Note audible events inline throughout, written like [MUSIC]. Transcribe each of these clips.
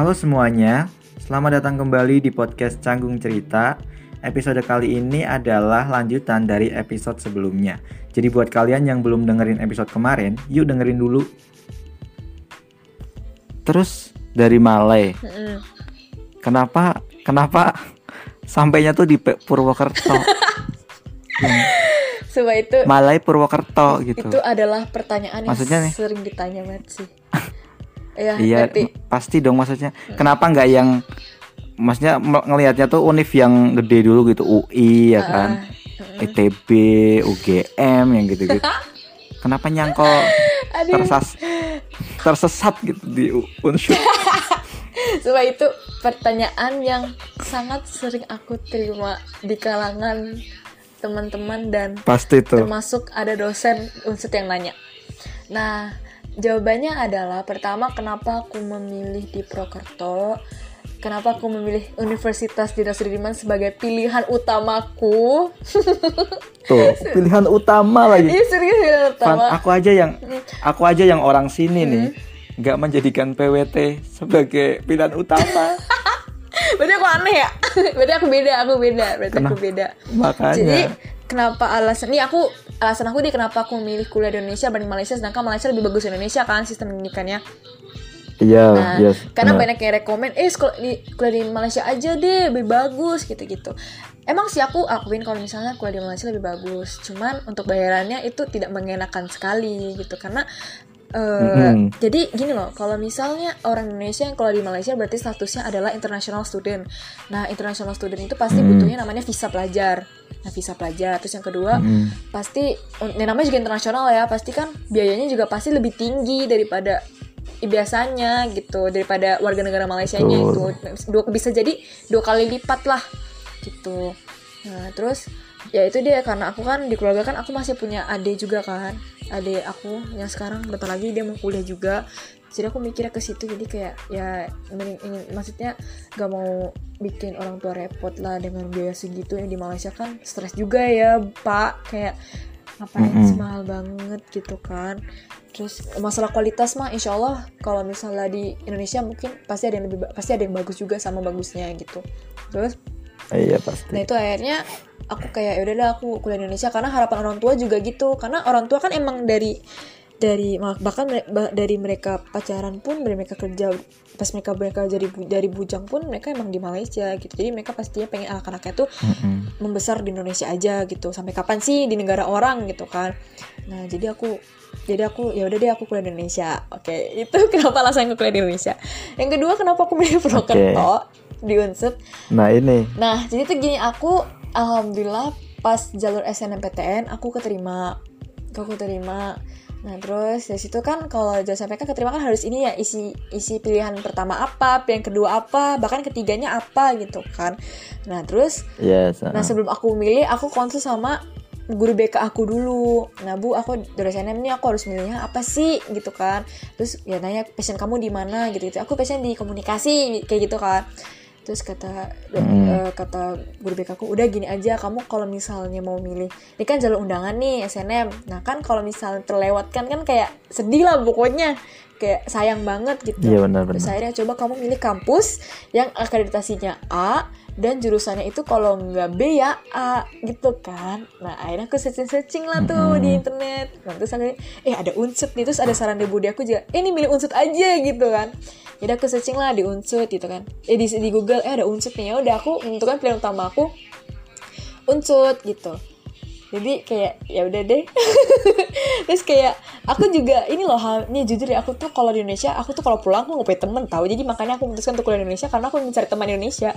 Halo semuanya, selamat datang kembali di podcast Canggung Cerita. Episode kali ini adalah lanjutan dari episode sebelumnya. Jadi buat kalian yang belum dengerin episode kemarin, yuk dengerin dulu. Terus dari Malai, Mm-mm. kenapa kenapa sampainya tuh di Purwokerto? Hmm, [LAUGHS] Coba itu Malai Purwokerto gitu. itu adalah pertanyaan yang Maksudnya nih? sering ditanya banget sih. [LAUGHS] Iya, Iya, pasti dong maksudnya. Kenapa nggak yang maksudnya ngelihatnya tuh univ yang gede dulu gitu, UI ya kan, Ah, ITB, UGM yang gitu-gitu. [LAUGHS] Kenapa nyangkol tersas tersesat gitu di Unsur? [LAUGHS] coba itu pertanyaan yang sangat sering aku terima di kalangan teman-teman dan Pasti tuh. termasuk ada dosen unsur yang nanya. Nah, jawabannya adalah pertama kenapa aku memilih di Prokerto, kenapa aku memilih Universitas Jenderal Sudirman sebagai pilihan utamaku. [LAUGHS] Tuh, pilihan utama lagi. Ini serius pilihan Fan, utama. aku aja yang aku aja yang orang sini nih nggak menjadikan PWT sebagai pilihan utama. [LAUGHS] Berarti aku aneh ya? [LAUGHS] Berarti aku beda, aku beda, berarti aku Kenapa? beda. Makanya. Jadi kenapa alasan ini aku alasan aku deh kenapa aku memilih kuliah di Indonesia dibanding Malaysia sedangkan Malaysia lebih bagus Indonesia kan sistem pendidikannya. Iya, Nah, yes. karena benar. banyak yang rekomend, eh sekolah di kuliah di Malaysia aja deh, lebih bagus gitu-gitu. Emang sih aku akuin kalau misalnya kuliah di Malaysia lebih bagus, cuman untuk bayarannya itu tidak mengenakan sekali gitu karena eh, jadi gini loh, kalau misalnya orang Indonesia yang kalau di Malaysia berarti statusnya adalah international student. Nah, international student itu pasti Mm. butuhnya namanya visa pelajar. Nah, visa pelajar. Terus yang kedua, Mm-mm. pasti ini namanya juga internasional ya pasti kan biayanya juga pasti lebih tinggi daripada biasanya gitu daripada warga negara Malaysia nya itu dua bisa jadi dua kali lipat lah gitu nah terus ya itu dia karena aku kan di keluarga kan aku masih punya adik juga kan adik aku yang sekarang bentar lagi dia mau kuliah juga. Jadi aku mikirnya ke situ jadi kayak ya mending- ingin- maksudnya gak mau bikin orang tua repot lah dengan biaya segitu. Yang di Malaysia kan stres juga ya pak. Kayak ngapain Mm-mm. sih mahal banget gitu kan. Terus masalah kualitas mah insya Allah kalau misalnya di Indonesia mungkin pasti ada yang lebih pasti ada yang bagus juga sama bagusnya gitu. Terus Iya pasti. Nah itu akhirnya aku kayak ya udahlah aku kuliah di Indonesia. Karena harapan orang tua juga gitu. Karena orang tua kan emang dari dari bahkan dari mereka pacaran pun dari mereka kerja pas mereka mereka jadi bu- dari bujang pun mereka emang di Malaysia gitu. Jadi mereka pastinya pengen anak-anaknya tuh Mm-mm. membesar di Indonesia aja gitu. Sampai kapan sih di negara orang gitu kan. Nah jadi aku jadi aku ya udah deh aku kuliah di Indonesia. Oke [LAUGHS] itu kenapa alasan aku kuliah di Indonesia. Yang kedua kenapa aku milih Purwokerto di Unsur Nah ini, Nah, jadi tuh gini, aku alhamdulillah pas jalur SNMPTN aku keterima. Aku keterima. Nah, terus dari situ kan kalau jalur SNMPTN keterima kan harus ini ya isi isi pilihan pertama apa, pilihan kedua apa, bahkan ketiganya apa gitu kan. Nah, terus yes. Nah sebelum aku milih, aku konsul sama guru BK aku dulu. Nah bu, aku dari SNM nih aku harus milihnya apa sih gitu kan. Terus ya nanya passion kamu di mana gitu gitu. Aku passion di komunikasi kayak gitu kan. Terus kata Hmm. eh, kata guru BK aku udah gini aja kamu kalau misalnya mau milih ini kan jalur undangan nih SNM. Nah kan kalau misalnya terlewatkan kan kayak sedih lah pokoknya kayak sayang banget gitu. Iya benar Terus benar. akhirnya coba kamu milih kampus yang akreditasinya A dan jurusannya itu kalau nggak B ya A gitu kan. Nah akhirnya aku searching-searching lah tuh di internet. Nah, terus akhirnya eh ada unsut nih terus ada saran dari budi aku juga. Eh ini milih unsut aja gitu kan. Jadi aku searching lah di unsut gitu kan. Eh di, di Google eh ada unsut nih ya udah aku menentukan pilihan utama aku unsut gitu. Jadi kayak ya udah deh. [LAUGHS] Terus kayak aku juga ini loh halnya jujur ya aku tuh kalau di Indonesia aku tuh kalau pulang aku nggak punya temen tahu. Jadi makanya aku memutuskan untuk kuliah di Indonesia karena aku mencari teman di Indonesia.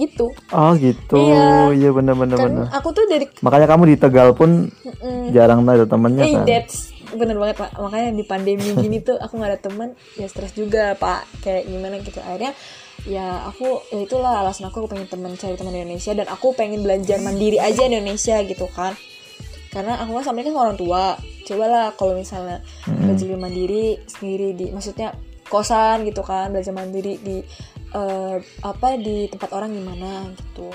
Gitu. Oh gitu, Iya. iya benar benar Kan aku tuh dari Makanya kamu di Tegal pun mm, jarang ada temennya eh kan. that's bener banget pak. Makanya di pandemi gini tuh aku nggak ada teman ya stres juga pak. Kayak gimana gitu. Akhirnya ya aku ya itulah alasan aku aku pengen teman cari teman di Indonesia. Dan aku pengen belajar mandiri aja di Indonesia gitu kan. Karena aku kan sama kan orang tua. Cobalah kalau misalnya belajar mandiri sendiri di maksudnya kosan gitu kan belajar mandiri di eh, apa di tempat orang gimana gitu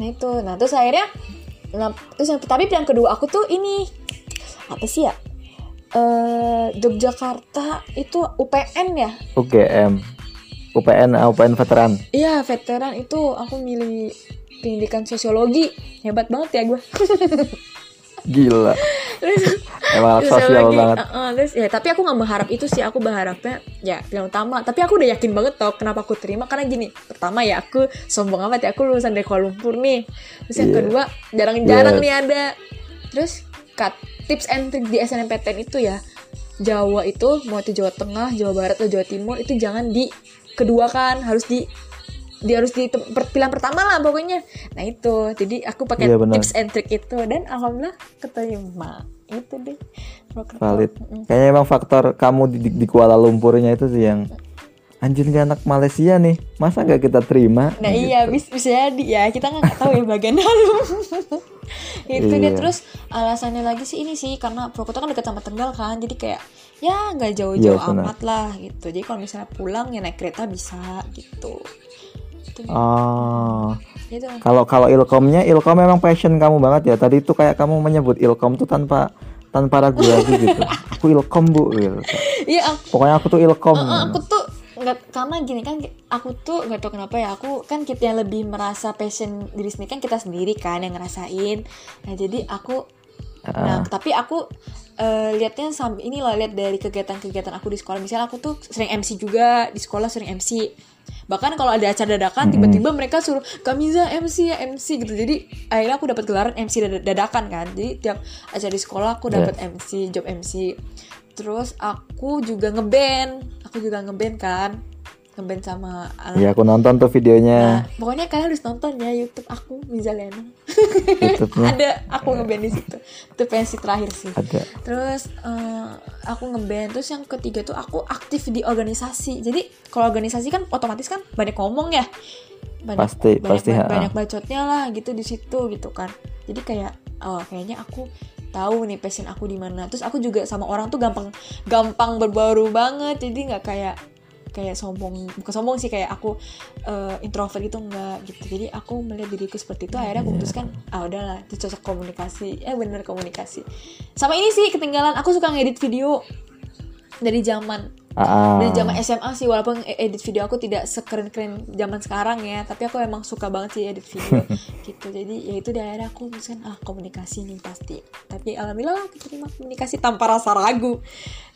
nah itu nah terus akhirnya nah, terus yang tapi pilihan kedua aku tuh ini apa sih ya eh Yogyakarta itu UPN ya UGM. UPN uh, UPN veteran. Iya, veteran itu aku milih pendidikan sosiologi. Hebat banget ya gue. [LAUGHS] Gila. Emang sosial lagi, banget. uh, uh, terus ya tapi aku nggak berharap itu sih aku berharapnya ya yang utama tapi aku udah yakin banget tau kenapa aku terima karena gini pertama ya aku sombong amat ya aku lulusan dari Kuala Lumpur nih terus yang Iya. kedua jarang-jarang Yes. nih ada terus cut tips and trick di SNMPTN itu ya Jawa itu mau itu Jawa Tengah Jawa Barat atau Jawa Timur itu jangan di kedua kan harus di di harus di pilihan pertama lah pokoknya nah itu jadi aku pakai Iya, tips and trick itu dan alhamdulillah keterima itu deh Valid. Mm-mm. Kayaknya emang faktor kamu di, di- di Kuala Lumpurnya itu sih yang anjir ini anak Malaysia nih. Masa nggak kita terima? Nah Gitu. iya bisa, bisa jadi ya kita nggak tahu ya bagian dalam [LAUGHS] itu dia Iya. terus alasannya lagi sih ini sih karena Prokerto kan dekat sama Tegal kan jadi kayak ya nggak jauh-jauh benar. amat lah gitu jadi kalau misalnya pulang ya naik kereta bisa gitu Itu, Oh, gitu. kalau kalau ilkomnya, ilkom memang passion kamu banget ya. Tadi itu kayak kamu menyebut ilkom tuh tanpa tanpa ragu-ragu [LAUGHS] gitu. Aku ilkom bu, gitu. iya aku, Pokoknya aku tuh ilkom. eh, aku tuh nggak karena gini kan aku tuh nggak tahu kenapa ya aku kan kita yang lebih merasa passion diri sendiri kan kita sendiri kan yang ngerasain nah jadi aku Nah, Ah, tapi aku eh, lihatnya sampai ini loh lihat dari kegiatan-kegiatan aku di sekolah. Misalnya aku tuh sering MC juga di sekolah sering MC. Bahkan kalau ada acara dadakan tiba-tiba mereka suruh Kamiza MC ya MC gitu. Jadi akhirnya aku dapat gelaran MC dada- dadakan kan. Jadi tiap acara di sekolah aku dapat MC, job MC. Terus aku juga ngeband. Aku juga ngeband kan. Ngeband sama anak Iya aku nonton tuh Nah, videonya, pokoknya kalian harus nonton ya YouTube aku Miza Lena. [LAUGHS] YouTube-nya ada aku ngeband di situ. Itu pensi terakhir sih. ada. Terus eh, aku ngeband. Terus yang ketiga tuh aku aktif di organisasi. Jadi kalau organisasi kan otomatis kan banyak ngomong ya. Banyak, Pasti, banyak, pasti, banyak, ha. banyak bacotnya lah gitu di situ gitu kan. Jadi kayak oh, kayaknya aku tahu nih passion aku di mana. Terus aku juga sama orang tuh gampang gampang berbaru banget. Jadi nggak kayak kayak sombong bukan sombong sih kayak aku eh, introvert itu enggak gitu. Jadi aku melihat diriku seperti itu akhirnya aku memutuskan ah udahlah itu cocok komunikasi. Eh bener komunikasi. Sama ini sih ketinggalan aku suka ngedit video dari zaman Ah, dari zaman SMA sih walaupun e- edit video aku tidak sekeren-keren zaman sekarang ya tapi aku emang suka banget sih edit video [LAUGHS] gitu. Jadi ya itu akhirnya aku memutuskan ah komunikasi nih pasti. Tapi alhamdulillah aku terima komunikasi tanpa rasa ragu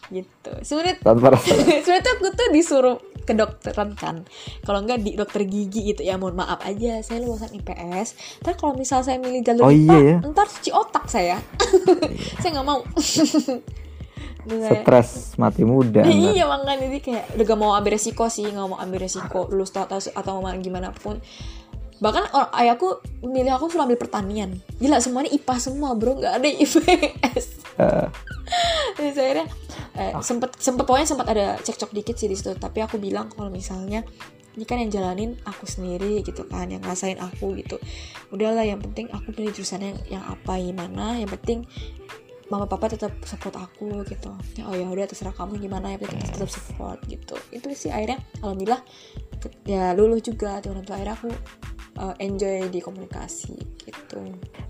gitu. Sebenarnya tanpa rasa. [LAUGHS] sebenarnya tuh aku tuh disuruh ke dokteran kan. Kalau enggak di dokter gigi gitu ya mohon maaf aja saya lulusan IPS ntar kalau misal saya milih jalur Oh, IPA iya ya? ntar cuci otak saya. [LAUGHS] Saya nggak mau Stres mati muda. ntar. iya makanya jadi kayak udah gak mau ambil resiko sih nggak mau ambil resiko lulus atau atau mau gimana pun. Bahkan or- ayahku milih aku suruh ambil pertanian. Gila semuanya IPA semua bro. Nggak ada IPS Eh, Terus akhirnya eh, sempet sempet pokoknya sempat ada cekcok dikit sih di situ. Tapi aku bilang kalau misalnya ini kan yang jalanin aku sendiri gitu kan yang ngerasain aku gitu. Udahlah yang penting aku pilih jurusannya yang apa gimana yang penting mama papa tetap support aku gitu. Ya, oh ya udah terserah kamu gimana penting kita tetap support gitu. Itu sih akhirnya alhamdulillah ya lulus juga. Tuh orang tua akhirnya aku eh, enjoy di komunikasi gitu.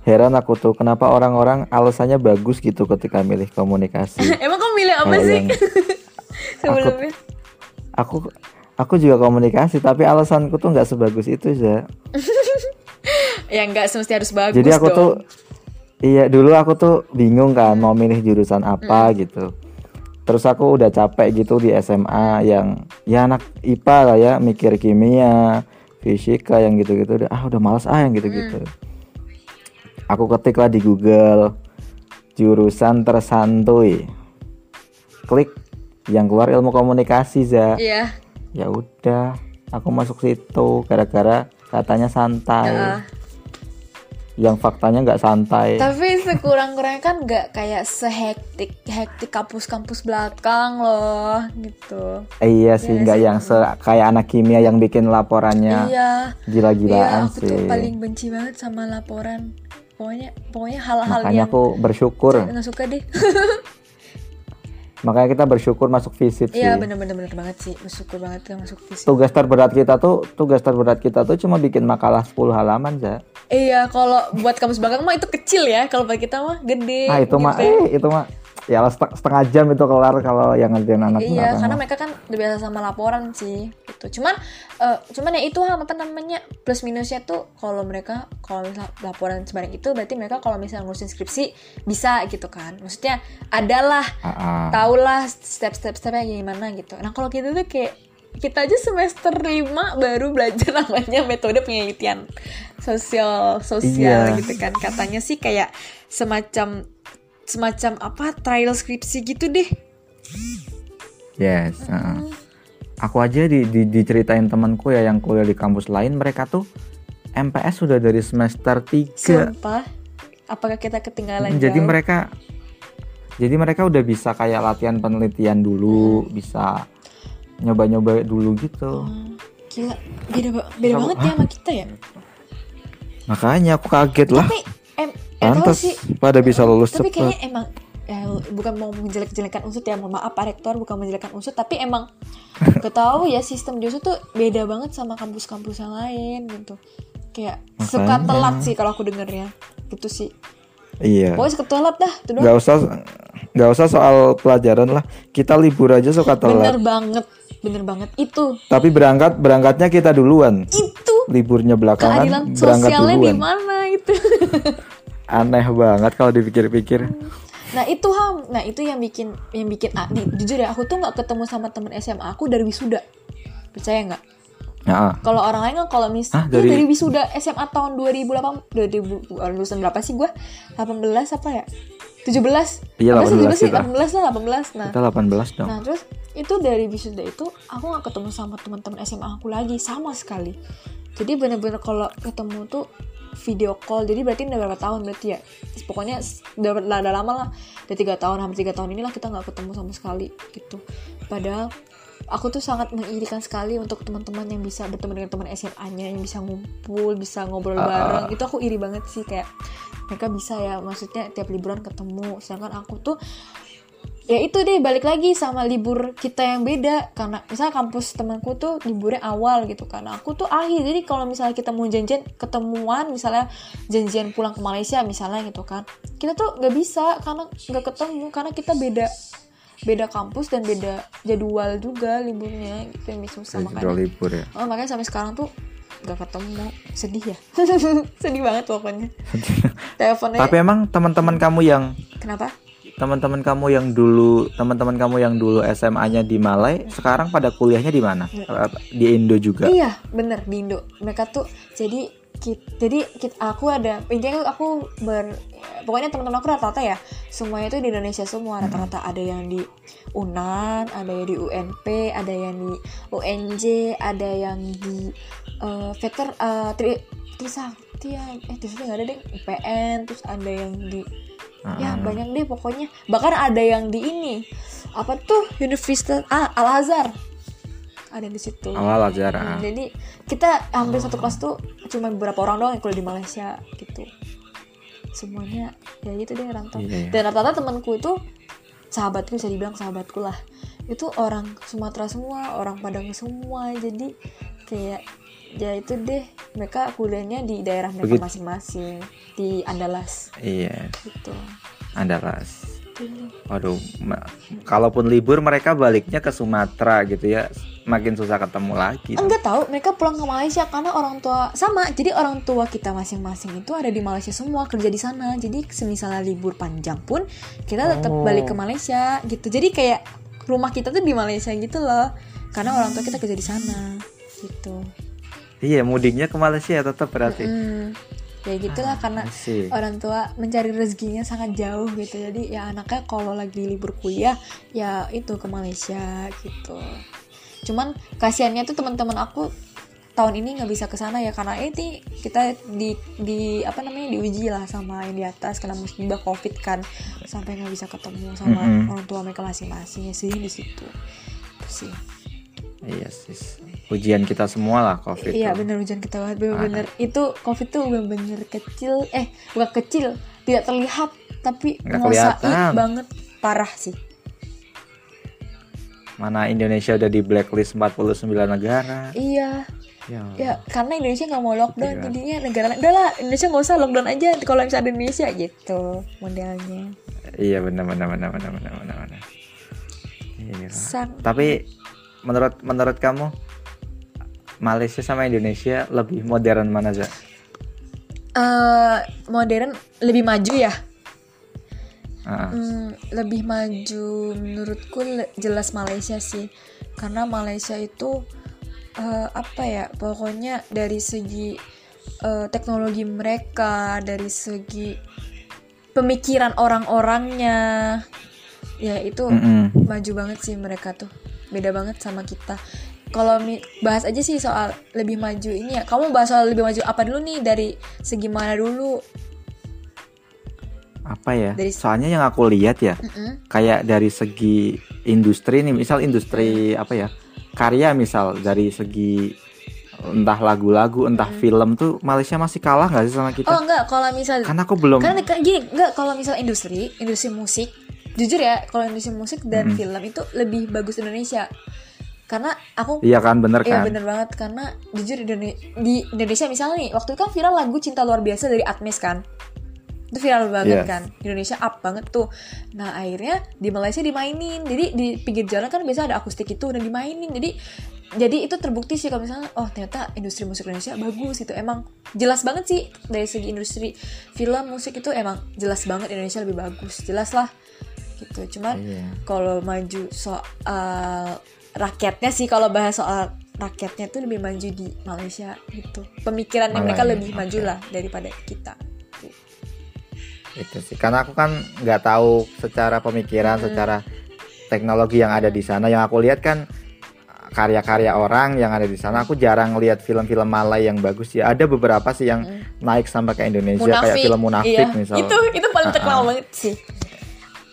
Heran aku tuh kenapa orang-orang alasannya bagus gitu ketika milih komunikasi. [LAUGHS] emang kamu milih apa Kayak sih? [LAUGHS] Sebelumnya. aku aku juga komunikasi tapi alasanku tuh nggak sebagus itu ya. [LAUGHS] ya nggak semesti harus bagus Jadi aku dong. tuh iya dulu aku tuh bingung kan mau milih jurusan apa gitu. Terus aku udah capek gitu di SMA yang ya anak IPA lah ya mikir kimia, fisika yang gitu-gitu udah ah udah males ah yang gitu-gitu. Aku ketiklah di Google jurusan tersantuy. Klik yang keluar ilmu komunikasi za. Iya. Ya udah, aku masuk situ gara-gara katanya santai. Heeh. Yang faktanya nggak santai. Tapi sekurang-kurangnya kan nggak kayak sehektik hektik kampus-kampus belakang loh gitu. Eh, iya sih, Iya nggak yang se kayak anak kimia yang bikin laporannya Iya. Iya, gila-gilaan aku sih. tuh paling benci banget sama laporan. Pokoknya pokoknya hal-hal Makanya yang aku bersyukur. nggak suka deh. [LAUGHS] Makanya kita bersyukur masuk sih. Iya bener-bener bener banget sih. Bersyukur banget tuh masuk fisik. Tugas terberat kita tuh, tugas terberat kita tuh cuma bikin makalah 10 halaman, za. Iya, kalau buat kampus belakang mah itu kecil ya. Kalau bagi kita mah gede. Ah, itu mah gitu. eh itu mah ya lah seteng- setengah jam itu kelar kalau yang ngerjain anak iya karena mereka kan udah biasa sama laporan sih gitu. Cuman eh, cuman ya itu apa namanya plus minusnya tuh kalau mereka kalau misal laporan sebanyak itu berarti mereka kalau misalnya ngurusin skripsi bisa gitu kan. Maksudnya adalah Ah, ah. tahulah step-step stepnya gimana gitu. Nah kalau kita tuh kayak kita aja semester 5 baru belajar [LAUGHS] namanya metode penelitian sosial sosial Iya. gitu kan. Katanya sih kayak semacam semacam apa trial skripsi gitu deh Yes. ah. Aku aja di, di- diceritain temanku ya yang kuliah di kampus lain, mereka tuh MPS sudah dari semester 3. sumpah apakah kita ketinggalan Jadi jauh? mereka jadi mereka udah bisa kayak latihan penelitian dulu, Hmm. bisa nyoba-nyoba dulu gitu. Hmm, gila beda beda Sama- banget ya sama kita ya Makanya aku kaget lah. Em Pantas sih pada bisa lulus tapi cepet. kayaknya emang ya, bukan mau menjelek-jelekan unsur ya mohon maaf Pak Rektor bukan menjelekkan unsur tapi emang [LAUGHS] ketahu ya sistem di unsur tuh beda banget sama kampus-kampus yang lain gitu kayak suka Makanya. telat sih kalau aku dengernya gitu sih Iya. pokoknya suka telat dah itu doang Gak usah nggak usah soal pelajaran lah. Kita libur aja suka bener telat. banget bener banget itu Tapi berangkat berangkatnya kita duluan. itu Liburnya belakangan keadilan berangkat sosialnya di mana itu [LAUGHS] Aneh banget kalau dipikir-pikir. Nah itu ham, nah itu yang bikin yang bikin ah, di- jujur ya aku tuh nggak ketemu sama temen SMA aku dari wisuda, percaya nggak? Ya, Kalau orang lain kan kalau mis Hah, Iya, dari- dari... wisuda SMA tahun 2008 2000 uh, lulusan berapa sih gua? 18 apa ya? 17 Iya, Apa sih, 18 sih? kita. 18 lah 18 Nah kita 18 dong. Nah terus itu dari wisuda itu aku nggak ketemu sama teman-teman SMA aku lagi sama sekali. Jadi bener-bener kalau ketemu tuh video call. Jadi berarti udah berapa tahun berarti ya? Pokoknya udah, udah, udah lama lah. Udah tiga tahun hampir tiga tahun inilah kita nggak ketemu sama sekali gitu. Padahal aku tuh sangat mengirikan sekali untuk teman-teman yang bisa bertemu dengan teman SMA-nya yang bisa ngumpul, bisa ngobrol Ah. bareng. Itu aku iri banget sih kayak mereka bisa ya maksudnya tiap liburan ketemu. Sedangkan aku tuh ya itu deh balik lagi sama libur kita yang beda. Karena misalnya kampus temanku tuh liburnya awal gitu karena aku tuh akhir. Jadi kalau misalnya kita mau janjian ketemuan misalnya janjian pulang ke Malaysia misalnya gitu kan kita tuh nggak bisa karena nggak ketemu. Karena kita beda beda kampus dan beda jadwal juga liburnya. Gitu yang susah. Jadwal makanya libur ya. oh, makanya sampai sekarang tuh nggak ketemu. Sedih ya. [LAUGHS] Sedih banget pokoknya. Teleponnya Tapi emang teman-teman kamu yang kenapa teman-teman kamu yang dulu teman-teman kamu yang dulu SMA-nya di Malai sekarang pada kuliahnya di mana? Di Indo juga. Iya, bener di Indo. Mereka tuh jadi kit- jadi kit- aku ada intinya aku ber pokoknya teman-teman aku rata-rata ya semuanya itu di Indonesia semua rata-rata ada yang di Unan ada yang di UNP ada yang di UNJ ada yang di eh veter eh, Tri Trisakti eh Trisakti nggak ada deh UPN terus ada yang di ya Ah. banyak deh pokoknya. Bahkan ada yang di ini. Apa tuh? Universitas ah Al Azhar ada di situ. Awal aja. Hmm, jadi kita hampir satu kelas tuh cuma beberapa orang doang yang kuliah di Malaysia gitu. Semuanya ya gitu deh rantau Iya, iya. dan rata-rata temanku itu sahabatku bisa dibilang sahabatku lah. Itu orang Sumatera semua orang Padang semua. Jadi kayak ya itu deh mereka kuliahnya di daerah mereka Begitu. masing-masing di Andalas Iya, gitu Andalas. Gitu. Waduh, ma- kalaupun libur mereka baliknya ke Sumatera gitu ya, makin susah ketemu lagi. enggak tahu mereka pulang ke Malaysia karena orang tua sama jadi orang tua kita masing-masing itu ada di Malaysia semua kerja di sana jadi semisalnya libur panjang pun kita tetap Oh. balik ke Malaysia gitu jadi kayak rumah kita tuh di Malaysia gitu loh karena orang tua kita kerja di sana gitu Iya, mudiknya ke Malaysia tetap berarti. Mm, ya gitulah karena Sih. orang tua mencari rezekinya sangat jauh gitu. Jadi ya anaknya kalau lagi libur kuliah ya itu ke Malaysia gitu. Cuman kasihannya tuh teman-teman aku tahun ini nggak bisa ke sana ya karena ini kita di di apa namanya diuji lah sama yang di atas kena musibah covid kan. Sampai nggak bisa ketemu sama Mm-mm. orang tua mereka masing-masing. Ya sih di situ. Itu sih Iya sih. Ujian kita semua lah COVID. Iya tuh. bener hujan kita banget bener-bener itu covid tuh bener-bener kecil eh bukan kecil tidak terlihat tapi kelihatan. banget parah sih Mana Indonesia udah di blacklist 49 negara. iya Ya. ya karena Indonesia nggak mau lockdown Gitu kan. jadinya negara lain udah lah Indonesia nggak usah lockdown aja kalau misalnya Indonesia gitu modelnya Iya benar benar benar benar benar benar. benar. Iya. Sang- Tapi menurut menurut kamu Malaysia sama Indonesia lebih modern mana Za? Eh, modern lebih maju ya Ah, Hmm, lebih maju menurutku le- jelas Malaysia sih karena Malaysia itu eh, apa ya pokoknya dari segi eh, teknologi mereka dari segi pemikiran orang-orangnya ya itu mm-mm. maju banget sih mereka tuh beda banget sama kita kalau bahas aja sih soal lebih maju ini ya kamu bahas soal lebih maju apa dulu nih dari segi mana dulu apa ya? Dari- Soalnya yang aku lihat ya, Mm-mm. kayak dari segi industri nih, misal industri apa ya? Karya misal dari segi entah lagu-lagu, entah film tuh Malaysia masih kalah nggak sih sama kita? oh enggak kalau misal Karena aku belum Karena kayak gini, enggak kalau misal industri, industri musik, jujur ya, kalau industri musik dan Mm-mm. film itu lebih bagus Indonesia. Karena aku Iya kan bener Iya kan? bener banget. Karena jujur di Indonesia misalnya nih waktu itu kan viral lagu Cinta Luar Biasa dari Atmes kan? Itu viral banget Yes. kan? Indonesia up banget tuh. Nah akhirnya di Malaysia dimainin. Jadi di pinggir jalan kan biasa ada akustik itu dan dimainin. Jadi jadi itu terbukti sih kalau misalnya oh ternyata industri musik Indonesia bagus itu emang jelas banget sih dari segi industri film musik itu emang jelas banget Indonesia lebih bagus. Jelas lah gitu cuman Iya. kalau maju soal rakyatnya sih kalau bahas soal rakyatnya tuh lebih maju di Malaysia gitu pemikirannya mereka lebih maju oke. lah daripada kita itu sih karena aku kan nggak tahu secara pemikiran Hmm. secara teknologi yang ada di sana yang aku lihat kan karya-karya orang yang ada di sana aku jarang lihat film-film Malay yang bagus ya ada beberapa sih yang naik sampai ke Indonesia kayak film Munafik iya. misal itu itu paling terkenal Ah-ah. banget sih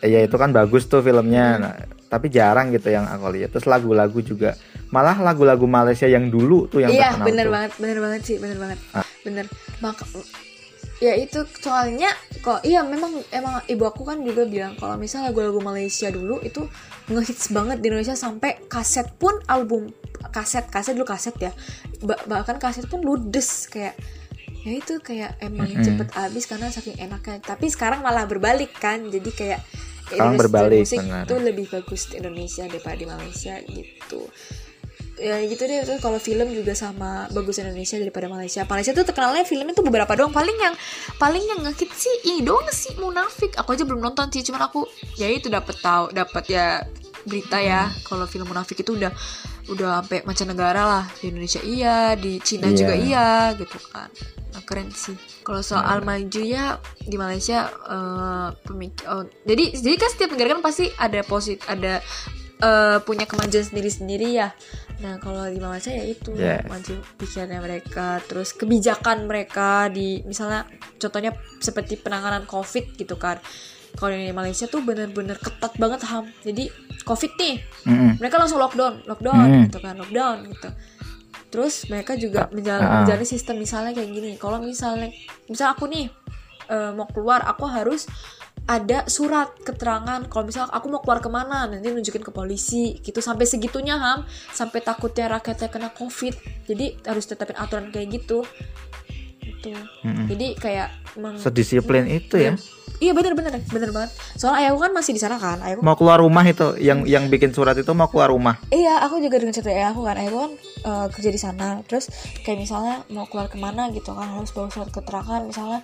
ya itu kan bagus tuh filmnya Hmm. Nah, tapi jarang gitu yang aku lihat terus lagu-lagu juga malah lagu-lagu Malaysia yang dulu tuh yang iya terkenal bener tuh. banget bener banget sih bener banget Ah. bener maka ya itu soalnya kok iya memang emang ibu aku kan juga bilang kalau misal lagu-lagu Malaysia dulu itu ngehits banget di Indonesia sampai kaset pun album kaset kaset dulu kaset ya Ba- bahkan kaset pun ludes kayak ya itu kayak emang Mm-mm. cepet habis karena saking enaknya tapi sekarang malah berbalik kan jadi kayak Sekarang berbalik, musik benar. itu lebih bagus di Indonesia daripada di Malaysia gitu. Ya gitu deh terus kalau film juga sama bagus Indonesia daripada Malaysia. Malaysia tuh terkenalnya filmnya tuh beberapa doang. Paling yang paling yang ngehit sih ini doang sih munafik. Aku aja belum nonton sih cuman aku ya itu dapat tahu dapat ya berita ya kalau film munafik itu udah udah sampai mancanegara lah di Indonesia iya di Cina Iya. juga iya gitu kan. Nah, keren sih. Kalau soal maju ya di Malaysia eh pemik- oh, jadi jadi kan setiap negara kan pasti ada posit ada eh, punya kemajuan sendiri-sendiri ya. Nah kalau di Malaysia ya itu Yes. maju pikirannya mereka terus kebijakan mereka di misalnya contohnya seperti penanganan COVID gitu kan kalau di Malaysia tuh bener-bener ketat banget ham. Jadi COVID nih. Mm-mm. mereka langsung lockdown lockdown Hmm. gitu kan lockdown gitu. Terus mereka juga menjal- ah. menjalani sistem misalnya kayak gini. Kalau misalnya misal aku nih eh, mau keluar aku harus ada surat keterangan. Kalau misal aku mau keluar ke mana nanti nunjukin ke polisi gitu. Sampai segitunya ham. Sampai takutnya rakyatnya kena covid. Jadi harus tetapin aturan kayak gitu gitu Mm-mm. jadi kayak meng- sedisiplin itu ya iya bener bener bener banget soalnya ayahku kan masih di sana kan ayahku mau keluar rumah itu yang yang bikin surat itu mau keluar rumah Iya, aku juga dengan cerita ayah aku kan. Ayahku kan eh, kerja di sana. Terus kayak misalnya mau keluar ke mana gitu kan harus bawa surat keterangan. Misalnya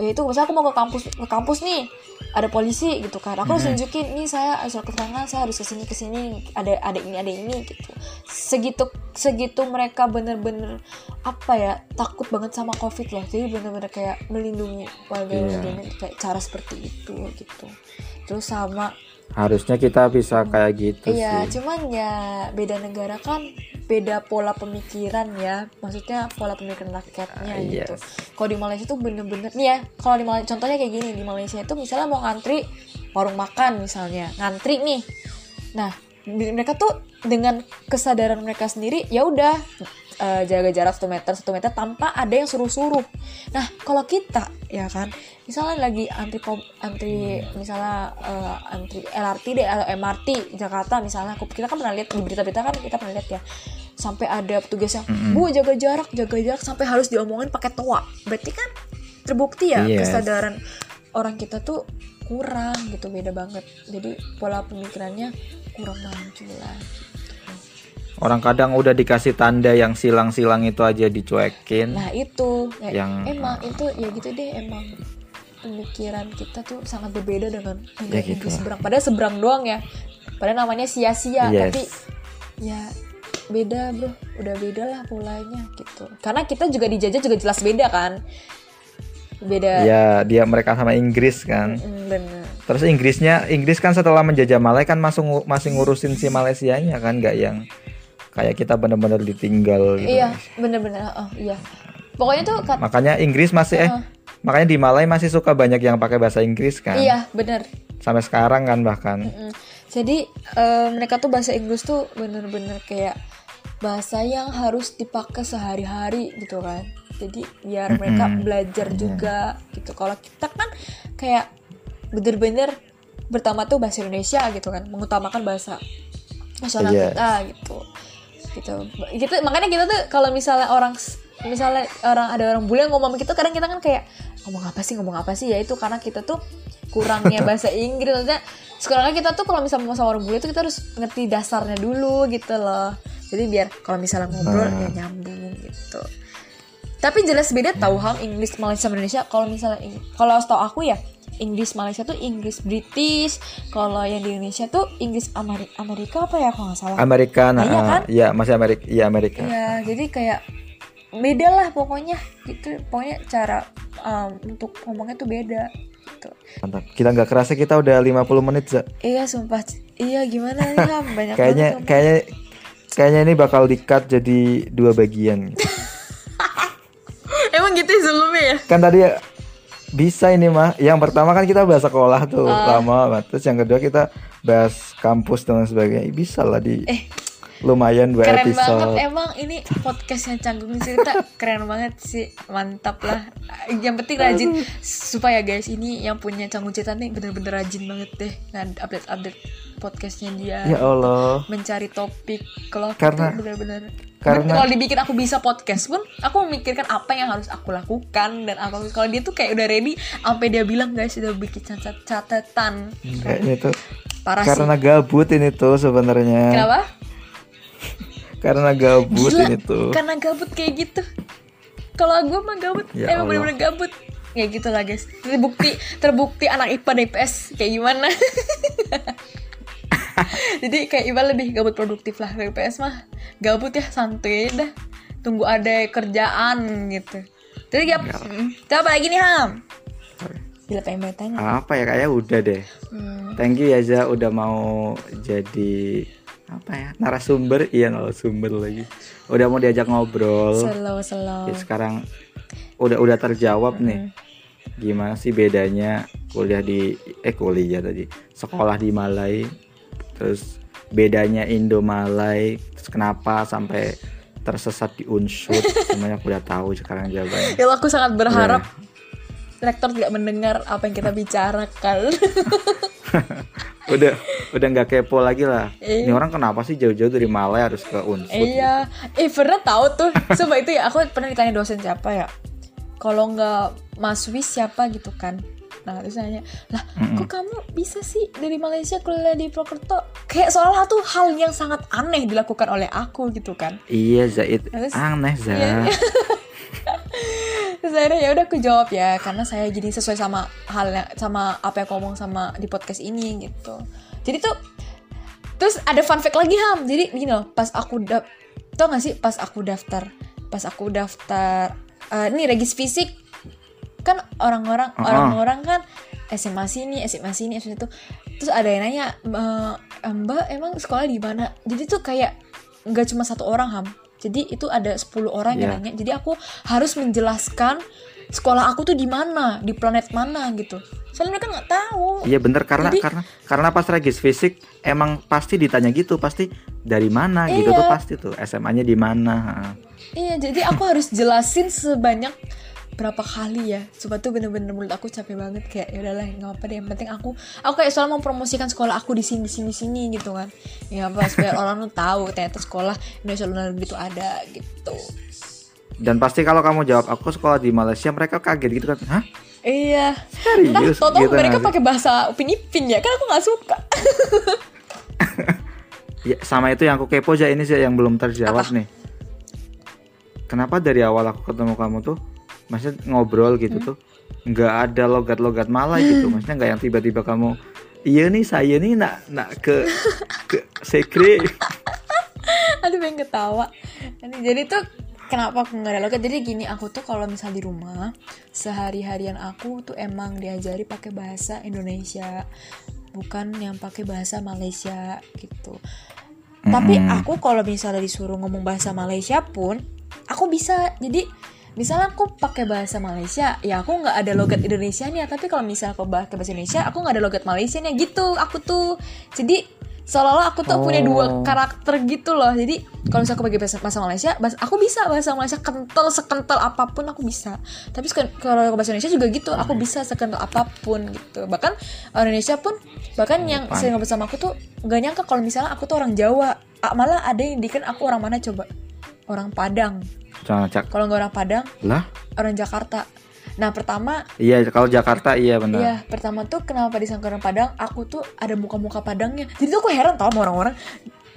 ya itu misalnya aku mau ke kampus ke kampus nih ada polisi gitu kan aku harus Mhm. tunjukin nih saya surat keterangan saya harus ke sini ke sini ada ada ini ada ini gitu segitu segitu mereka bener-bener apa ya takut banget sama covid loh jadi bener-bener kayak melindungi warga Iya. warganya kayak cara seperti itu gitu terus sama harusnya kita bisa kayak gitu Iya, sih cuman ya beda negara kan beda pola pemikiran ya. Maksudnya pola pemikiran rakyatnya Ah, gitu. yes. Kalau di Malaysia tuh bener-bener nih ya, kalau di Malaysia contohnya kayak gini, di Malaysia itu misalnya mau ngantri warung makan misalnya, ngantri nih. Nah, mereka tuh dengan kesadaran mereka sendiri ya udah eh, jaga jarak 1 meter 1 meter tanpa ada yang suruh-suruh. Nah, kalau kita ya kan, misalnya lagi antri antri misalnya eh, antri LRT deh atau MRT Jakarta misalnya, aku kita kan pernah lihat di berita-berita kan kita pernah lihat ya. sampai ada petugas yang Mm-mm. bu jaga jarak jaga jarak sampai harus diomongin pakai toa berarti kan terbukti ya Yes. kesadaran orang kita tuh kurang gitu beda banget jadi pola pemikirannya kurang maju lah Orang kadang udah dikasih tanda yang silang-silang itu aja dicuekin. nah itu ya, Yang- emang itu ya gitu deh emang pemikiran kita tuh sangat berbeda dengan Ya gitu di seberang. Padahal seberang doang ya. Padahal namanya sia-sia Yes. tapi ya beda bro. Udah beda lah polanya gitu. Karena kita juga dijajah juga jelas beda kan? Beda. Ya, dia mereka sama Inggris kan. Mm, bener. Terus Inggrisnya, Inggris kan setelah menjajah Malai kan masih ngu- masih ngurusin si Malaysianya kan, nggak yang kayak kita bener-bener ditinggal gitu. iya bener-bener oh iya. Pokoknya tuh Makanya Inggris masih eh Heeh. Makanya di Malai masih suka banyak yang pakai bahasa Inggris kan. iya bener Sampai sekarang kan bahkan. Mm. Jadi eh, mereka tuh bahasa Inggris tuh bener-bener kayak bahasa yang harus dipakai sehari-hari gitu kan. Jadi biar mereka belajar juga gitu. Kalau kita kan kayak bener-bener pertama tuh bahasa Indonesia gitu kan, mengutamakan bahasa nasional Yes. kita gitu. Gitu. Gitu makanya kita tuh kalau misalnya orang misalnya orang ada orang bule ngomong gitu kadang kita kan kayak ngomong apa sih ngomong apa sih? Ya itu karena kita tuh kurangnya [LAUGHS] bahasa Inggris. Maksudnya sekarang kita tuh kalau misalnya mau sama orang bule tuh kita harus ngerti dasarnya dulu gitu loh. Jadi biar kalau misalnya ngobrol Nah. ya nyambung gitu. Tapi jelas beda tahu ham Inggris Malaysia sama Indonesia. Kalau misalnya kalau setahu aku ya Inggris Malaysia tuh Inggris British. Kalau yang di Indonesia tuh Inggris Ameri- Amerika apa ya kalau nggak salah? Amerika, nah, Iya kan? ya masih Amerika, iya Amerika. ya jadi kayak beda lah pokoknya. Gitu pokoknya cara um, untuk ngomongnya tuh beda gitu Mantap. Kita nggak kerasa kita udah 50 menit, Za. iya sumpah iya gimana nih ham [LAUGHS] banyak Kayaknya banget kayaknya kayaknya ini bakal di-cut jadi dua bagian. [LAUGHS] emang gitu ya sebelumnya ya kan tadi ya, bisa ini mah. Yang pertama kan kita bahas sekolah tuh Ah. lama banget. Terus yang kedua kita bahas kampus dan sebagainya. Bisa lah di Eh. Lumayan dua keren episode. banget emang ini podcastnya canggung cerita. Keren banget sih. Mantap lah. Yang penting rajin. Supaya guys ini yang punya canggung cerita nih bener-bener rajin banget deh. Update update podcastnya dia. Ya Allah. mencari topik. Kalau Karena- bener-bener karena- kalau dibikin aku bisa podcast pun aku memikirkan apa yang harus aku lakukan. Dan aku kalau dia tuh kayak udah ready sampai dia bilang guys udah bikin catat catatan. Kayaknya tuh parah karena sih gabut ini tuh sebenarnya. kenapa Karena gabut Gila, ini tuh. karena gabut kayak gitu. Kalau gue mah gabut Ya emang bener-bener gabut. Ya gitu lah guys terbukti terbukti anak IPA dan IPS kayak gimana. [LAUGHS] Jadi kayak IPA lebih gabut produktif lah. Dari IPS mah gabut ya santuy dah. Tunggu ada kerjaan gitu. Jadi ya. mm, apa lagi nih Ham? Gila pengen banget tanya. Apa ya kayak udah deh. Hmm, Thank you ya Za udah mau jadi apa ya? Narasumber? Iya narasumber lagi. Udah mau diajak ngobrol. Slow slow. Ya, sekarang udah udah terjawab nih. Gimana sih bedanya kuliah di eh kuliah tadi. Sekolah di Malai terus bedanya Indo Malai terus kenapa sampai tersesat di unsur? [LAUGHS] Semuanya aku udah tahu sekarang jawabannya. Ya aku sangat berharap Iya. rektor tidak mendengar apa yang kita bicarakan. [LAUGHS] udah udah nggak kepo lagi lah Iya. ini orang kenapa sih jauh-jauh dari Malai harus ke unsur iya, eh pernah tahu tuh. Coba itu ya aku pernah ditanya dosen siapa ya. Kalau nggak Mas Wis siapa gitu kan. Nah terus nanya, lah kok kamu bisa sih dari Malaysia kuliah di Purwokerto? Kayak seolah tuh hal yang sangat aneh dilakukan oleh aku gitu kan. iya Zaid Terus- aneh Za Iya. [LAUGHS] Terus akhirnya ya udah aku jawab ya karena saya jadi sesuai sama hal yang sama apa yang aku ngomong sama di podcast ini gitu. Jadi tuh terus ada fun fact lagi ham. Jadi gini loh, pas aku dap tau gak sih pas aku daftar, pas aku daftar eh, ini regis fisik kan orang-orang Uh-uh. orang-orang kan SMA sini, SMA sini, SMA itu. Terus ada yang nanya, "Eh, Mbak emang sekolah di mana? Jadi tuh kayak nggak cuma satu orang ham. Jadi itu ada 10 orang yang Iya. nanya. Jadi aku harus menjelaskan sekolah aku tuh di mana, di planet mana gitu. Soalnya mereka nggak tahu. Iya bener karena Jadi- karena karena pas regis fisik emang pasti ditanya gitu pasti dari mana gitu Iya. tuh pasti tuh SMA-nya di mana. Iya, jadi aku harus jelasin sebanyak berapa kali ya coba tuh bener-bener mulut aku capek banget kayak ya udahlah nggak apa deh yang penting aku aku kayak selalu mempromosikan sekolah aku di sini sini sini gitu kan ya apa biar orang tuh tahu ternyata sekolah Indonesia luar negeri itu ada gitu Dan pasti kalau kamu jawab aku sekolah di Malaysia mereka kaget gitu kan. Hah? Iya Entah, Serius? tau gitu mereka pakai bahasa upin ipin ya kan aku nggak suka [LAUGHS] Ya, sama itu yang aku kepo aja ini sih yang belum terjawab nih. Kenapa dari awal aku ketemu kamu tuh, maksudnya ngobrol gitu Hmm. tuh, nggak ada logat-logat Malay gitu, maksudnya nggak yang tiba-tiba kamu, iya nih saya nih nak nak ke ke sekre. [LAUGHS] aduh pengen ketawa Ini- jadi tuh kenapa aku nggak ada logat jadi gini aku tuh kalau misal di rumah sehari-harian aku tuh emang diajari pakai bahasa Indonesia bukan yang pakai bahasa Malaysia gitu. Tapi Mm-mm. aku kalau misalnya disuruh ngomong bahasa Malaysia pun aku bisa. Jadi misalnya aku pakai bahasa Malaysia ya aku nggak ada logat Indonesia nya tapi kalau misalnya aku pakai bahasa Indonesia aku nggak ada logat Malaysia nya gitu aku tuh. Jadi seolah-olah aku tuh punya dua Oh. karakter gitu loh. Jadi kalau misalnya aku pakai bahasa, bahasa Malaysia bahasa, aku bisa bahasa Malaysia kental sekental apa pun aku bisa. Tapi kalau aku bahasa Indonesia juga gitu aku bisa sekental apa pun gitu. Bahkan orang Indonesia pun bahkan yang sering ngobrol sama aku tuh gak nyangka kalau misalnya aku tuh orang Jawa. Ah, malah ada yang dikira aku orang mana coba? Orang Padang. Kalau nggak orang Padang lah. orang Jakarta nah pertama Iya kalau Jakarta iya benar. Iya, pertama tuh kenapa disangka orang Padang? Aku tuh ada muka-muka Padangnya. Jadi tuh aku heran tau sama orang-orang.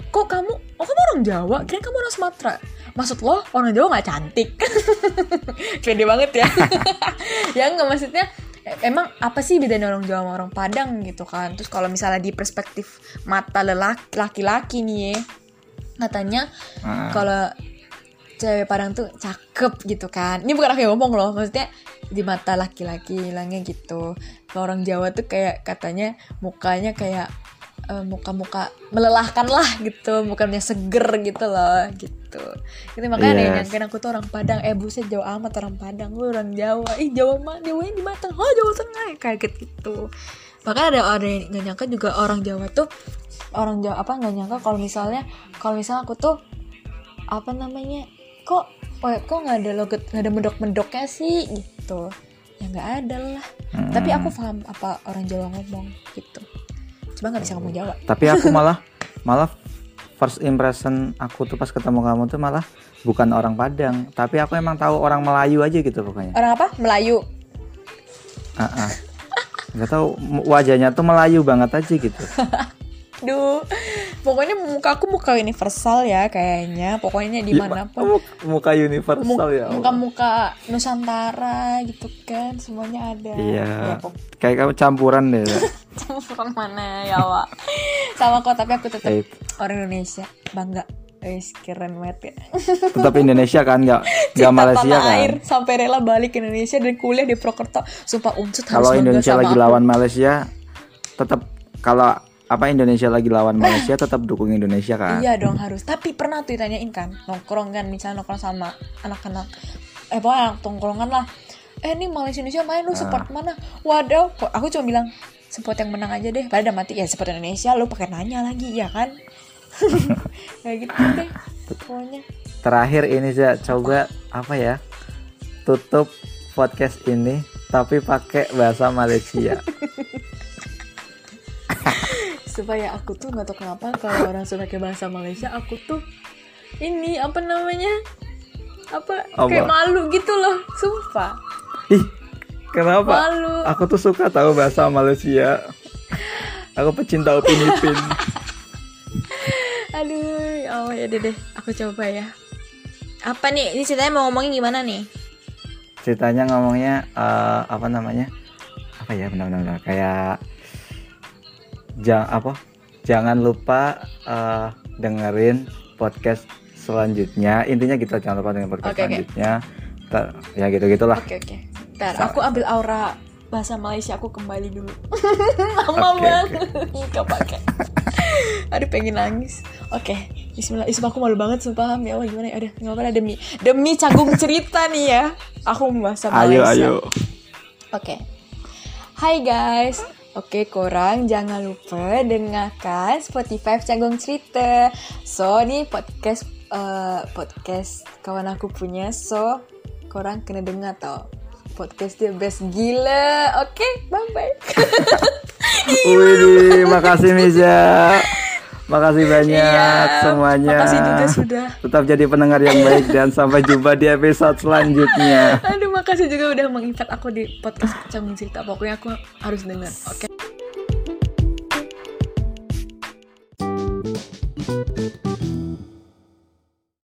Kok kamu, oh kamu orang Jawa? Kira kamu orang Sumatera. Maksud lo orang Jawa nggak cantik? [LAUGHS] Pede banget ya. [LAUGHS] ya nggak maksudnya. e- Emang apa sih bedanya orang Jawa sama orang Padang gitu kan? Terus kalau misalnya di perspektif mata lelaki laki-laki nih ya, katanya Ah. kalau cewek Padang tuh cakep gitu kan ini bukan aku yang ngomong loh maksudnya di mata laki-laki bilangnya gitu. Kalau orang Jawa tuh kayak katanya mukanya kayak eh, muka-muka melelahkan lah gitu bukannya seger gitu loh gitu. Itu makanya yang Yes. nyangkain aku tuh orang Padang. Eh buset Jawa amat orang Padang. Gue orang Jawa. Ih Jawa mah Jawanya di Batang. Oh Jawa Tengah kayak gitu. Bahkan ada ada yang nggak nyangka juga orang Jawa tuh orang Jawa apa nggak nyangka kalau misalnya kalau misalnya aku tuh apa namanya kok kok kok nggak ada logat nggak ada mendok-mendoknya sih? Gitu. Ya nggak ada lah. Mm. tapi aku paham apa orang Jawa ngomong gitu. Cuma nggak bisa ngomong Jawa. Tapi aku malah malah first impression aku tuh pas ketemu kamu tuh malah bukan orang Padang, tapi aku emang tahu orang Melayu aja gitu pokoknya. orang apa? Melayu. Ah, ah. Nggak tahu wajahnya tuh Melayu banget aja gitu. [LAUGHS] Duh, pokoknya muka aku muka universal ya kayaknya. Pokoknya Iya, di mana pun. Muk- muka universal Mu- ya. Allah. Muka-muka Nusantara gitu kan, semuanya ada. Iya. Ya, Kayak kamu campuran deh. [LAUGHS] campuran mana ya, Wak. Sama kok, tapi aku tetap Eh, orang Indonesia. Bangga. Wis keren banget ya. tetap Indonesia kan nggak [LAUGHS] nggak Cinta Malaysia kan. air sampai rela balik ke Indonesia dan kuliah di Prokerto. Sumpah unsut harus Kalau Indonesia lagi aku. lawan Malaysia, tetap kalau apa Indonesia lagi lawan Malaysia tetap dukung Indonesia kan. Iya dong harus. Tapi pernah tuh ditanyain kan, nongkrong kan misalnya nongkrong sama anak-anak eh pokoknya anak tongkrongan lah. Eh ini Malaysia Indonesia main lu Ah. support mana? Waduh, kok aku cuma bilang support yang menang aja deh. Padahal mati ya support Indonesia lu pakai nanya lagi ya kan? [LAUGHS] Kayak gitu deh. Pokoknya Terakhir ini saya coba apa ya? Tutup podcast ini tapi pakai bahasa Malaysia. [LAUGHS] supaya aku tuh nggak tahu kenapa kalau orang suka pakai bahasa Malaysia aku tuh ini apa namanya apa, Apa? kayak malu gitu loh sumpah Ih, kenapa? malu Aku tuh suka tahu bahasa Malaysia. Aku pecinta Upin [LAUGHS] Ipin. aduh ya Allah ya deh deh aku coba ya apa nih ini ceritanya mau ngomongin gimana nih Ceritanya ngomongnya eh, apa namanya? Apa ya benar-benar kayak jangan apa? Jangan lupa eh, dengerin podcast selanjutnya. Intinya gitu jangan lupa dengerin podcast Oke, oke. selanjutnya. Ntar- ya gitu-gitulah. oke oke ntar Sa- aku ambil aura bahasa Malaysia aku kembali dulu [LAUGHS] lama Oke, banget nggak pakai aduh pengen nangis oke Bismillah Ih, sumpah aku malu banget sumpah ya Allah gimana ya udah nggak apa-apa demi demi canggung cerita nih ya aku bahasa Ayo Malaysia ayo. Oke. Hai guys. Oke, korang jangan lupa dengarkan Spotify Canggung Cerita. So, ini podcast eh, podcast kawan aku punya. So, korang kena dengar tau. podcast dia best gila. Oke, bye bye. Wih, makasih Misha. Makasih banyak Iya, semuanya. makasih juga sudah. Tetap jadi pendengar yang baik dan sampai jumpa di episode selanjutnya. Aduh, makasih juga udah menginvite aku di podcast Canggung Cerita. Pokoknya aku harus dengar. Oke.